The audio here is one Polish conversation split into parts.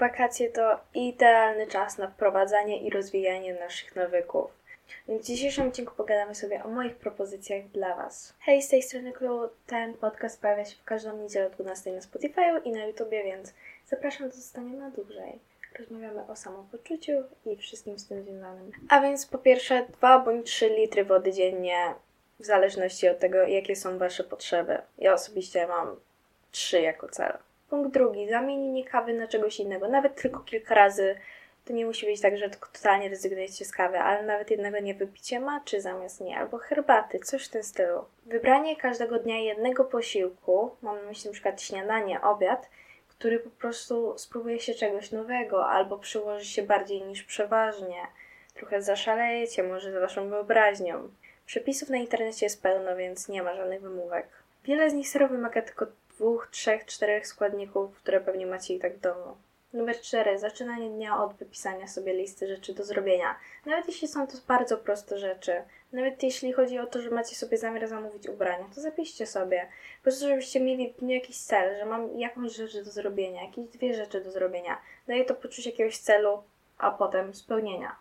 Wakacje to idealny czas na wprowadzanie i rozwijanie naszych nawyków. Więc w dzisiejszym odcinku pogadamy sobie o moich propozycjach dla Was. Hej, z tej strony Klu. Ten podcast pojawia się w każdą niedzielę o 12 na Spotify i na YouTubie, więc zapraszam do zostania na dłużej. Rozmawiamy o samopoczuciu i wszystkim z tym związanym. A więc po pierwsze 2 bądź 3 litry wody dziennie, w zależności od tego, jakie są Wasze potrzeby. Ja osobiście mam 3 jako cel. Punkt drugi, zamienienie kawy na czegoś innego, nawet tylko kilka razy. To nie musi być tak, że totalnie rezygnujecie z kawy, ale nawet jednego nie wypicie maczy zamiast nie, albo herbaty, coś w tym stylu. Wybranie każdego dnia jednego posiłku, mam na myśli przykład śniadanie, obiad, który po prostu spróbuje się czegoś nowego, albo przyłoży się bardziej niż przeważnie. Trochę zaszalejecie może z waszą wyobraźnią. Przepisów na internecie jest pełno, więc nie ma żadnych wymówek. Wiele z nich wymaga tylko dwóch, trzech, czterech składników, które pewnie macie i tak w domu. Numer cztery. Zaczynanie dnia od wypisania sobie listy rzeczy do zrobienia. Nawet jeśli są to bardzo proste rzeczy, nawet jeśli chodzi o to, że macie sobie zamiar zamówić ubrania, to zapiszcie sobie. Po prostu, żebyście mieli w dniu jakiś cel, że mam jakąś rzecz do zrobienia, jakieś dwie rzeczy do zrobienia. Daje to poczucie jakiegoś celu, a potem spełnienia.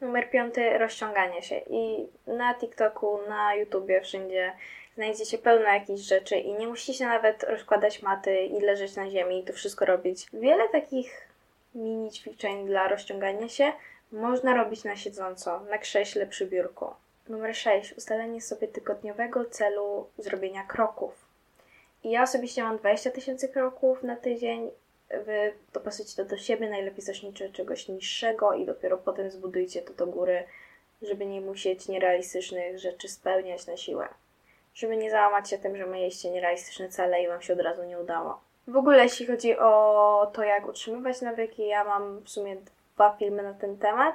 Numer piąty. Rozciąganie się. I na TikToku, na YouTubie, wszędzie znajdziecie pełno jakichś rzeczy i nie musicie nawet rozkładać maty i leżeć na ziemi i to wszystko robić. Wiele takich mini ćwiczeń dla rozciągania się można robić na siedząco, na krześle przy biurku. Numer 6. Ustalenie sobie tygodniowego celu zrobienia kroków. I ja osobiście mam 20 tysięcy kroków na tydzień. Wy dopasujcie to do siebie, najlepiej zacznijcie czegoś niższego i dopiero potem zbudujcie to do góry, żeby nie musieć nierealistycznych rzeczy spełniać na siłę żeby nie załamać się tym, że mieliście nierealistyczne cele i Wam się od razu nie udało. W ogóle jeśli chodzi o to, jak utrzymywać nawyki, ja mam w sumie dwa filmy na ten temat.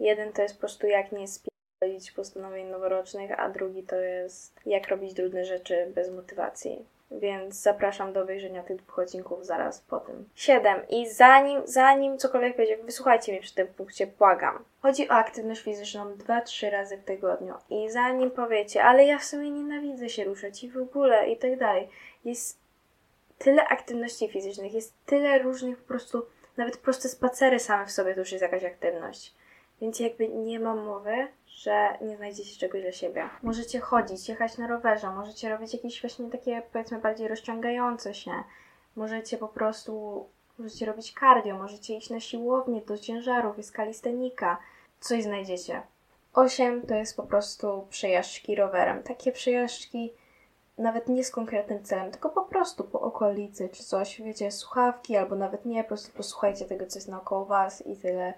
Jeden to jest po prostu jak nie spierdolić postanowień noworocznych, a drugi to jest jak robić trudne rzeczy bez motywacji. Więc zapraszam do obejrzenia tych dwóch odcinków zaraz po tym. 7. I zanim, zanim cokolwiek będzie, wysłuchajcie mnie przy tym punkcie, błagam. Chodzi o aktywność fizyczną 2-3 razy w tygodniu. I zanim powiecie, ale ja w sumie nienawidzę się ruszać i w ogóle i tak dalej. Jest tyle aktywności fizycznych, jest tyle różnych po prostu, nawet proste spacery same w sobie to już jest jakaś aktywność. Więc jakby nie ma mowy, że nie znajdziecie czegoś dla siebie. Możecie chodzić, jechać na rowerze, możecie robić jakieś właśnie takie powiedzmy bardziej rozciągające się. Możecie po prostu, możecie robić cardio, możecie iść na siłownię do ciężarów, jest kalistenika. Coś znajdziecie. 8 to jest po prostu przejażdżki rowerem. Takie przejażdżki nawet nie z konkretnym celem, tylko po prostu po okolicy czy coś, wiecie, słuchawki albo nawet nie, po prostu posłuchajcie tego, co jest naokoło was i tyle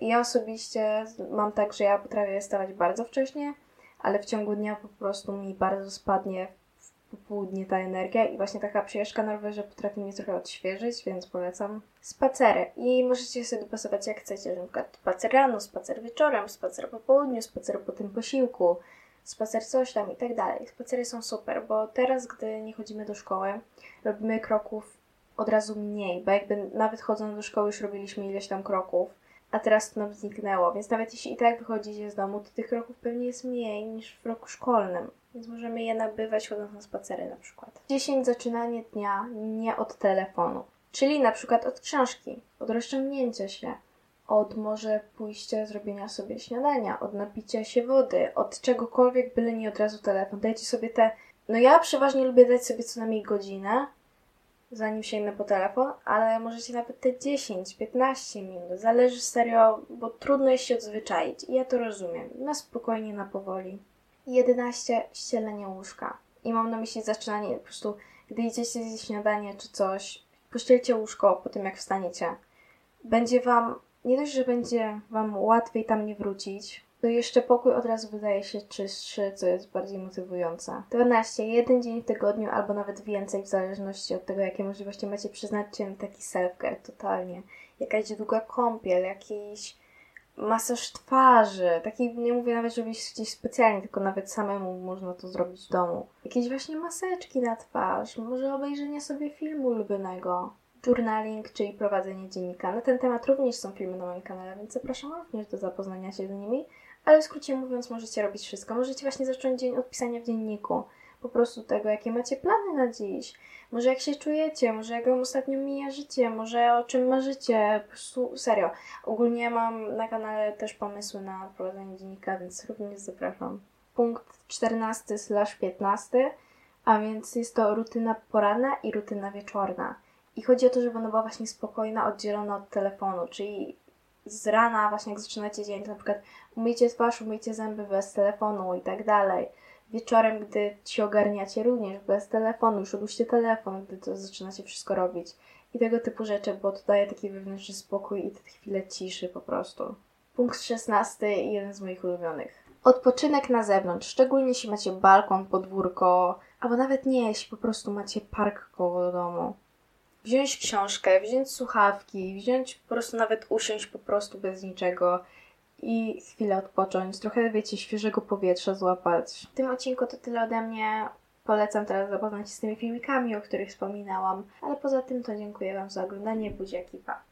ja osobiście mam tak, że ja potrafię stawać bardzo wcześnie, ale w ciągu dnia po prostu mi bardzo spadnie w popołudnie ta energia i właśnie taka przejażdżka na rowerze potrafi mnie trochę odświeżyć, więc polecam. Spacery. I możecie sobie dopasować jak chcecie, że na przykład spacer rano, spacer wieczorem, spacer po południu, spacer po tym posiłku, spacer coś tam i tak dalej. Spacery są super, bo teraz, gdy nie chodzimy do szkoły, robimy kroków od razu mniej, bo jakby nawet chodząc do szkoły już robiliśmy ileś tam kroków, a teraz to nam zniknęło, więc nawet jeśli i tak wychodzicie z domu, to tych kroków pewnie jest mniej niż w roku szkolnym. Więc możemy je nabywać chodząc na spacery na przykład. 10. Zaczynanie dnia nie od telefonu. Czyli na przykład od książki, od rozciągnięcia się, od może pójścia, zrobienia sobie śniadania, od napicia się wody, od czegokolwiek, byle nie od razu telefon. Dajcie sobie te... No ja przeważnie lubię dać sobie co najmniej godzinę, zanim sięgnę po telefon, ale możecie nawet te 10-15 minut. Zależy serio, bo trudno jest się odzwyczaić. I ja to rozumiem. Na spokojnie, na powoli. 11. Ścielenie łóżka. I mam na myśli zaczynanie po prostu, gdy idziecie zjeść śniadanie czy coś, pościelcie łóżko po tym, jak wstaniecie. Będzie wam, nie dość, że będzie wam łatwiej tam nie wrócić, to jeszcze pokój od razu wydaje się czystszy, co jest bardziej motywujące. 12. Jeden dzień w tygodniu albo nawet więcej, w zależności od tego, jakie możliwości macie, przyznacie na taki self-care totalnie. Jakaś długa kąpiel, jakiś masaż twarzy. Taki, nie mówię nawet, żeby gdzieś specjalnie, tylko nawet samemu można to zrobić w domu. Jakieś właśnie maseczki na twarz, może obejrzenie sobie filmu ulubionego. Journaling, czyli prowadzenie dziennika. Na ten temat również są filmy na moim kanale, więc zapraszam również do zapoznania się z nimi. Ale w skrócie mówiąc, możecie robić wszystko. Możecie właśnie zacząć dzień od pisania w dzienniku. Po prostu tego, jakie macie plany na dziś. Może jak się czujecie, może jak wam ostatnio mija życie, może o czym marzycie, po prostu serio. Ogólnie mam na kanale też pomysły na prowadzenie dziennika, więc również zapraszam. Punkt 14 slash 15, a więc jest to rutyna poranna i rutyna wieczorna. I chodzi o to, żeby ona była właśnie spokojna, oddzielona od telefonu, czyli z rana właśnie jak zaczynacie dzień, to na przykład umyjcie twarz, umyjcie zęby bez telefonu i tak dalej. Wieczorem, gdy się ogarniacie również bez telefonu, już odłóżcie telefon, gdy to zaczynacie wszystko robić. I tego typu rzeczy, bo to daje taki wewnętrzny spokój i te chwile ciszy po prostu. Punkt 16 i jeden z moich ulubionych. Odpoczynek na zewnątrz, szczególnie jeśli macie balkon, podwórko, albo nawet nie, jeśli po prostu macie park koło domu wziąć książkę, wziąć słuchawki, wziąć po prostu nawet usiąść po prostu bez niczego i chwilę odpocząć, trochę wiecie, świeżego powietrza złapać. W tym odcinku to tyle ode mnie. Polecam teraz zapoznać się z tymi filmikami, o których wspominałam, ale poza tym to dziękuję Wam za oglądanie. Buziaki, pa!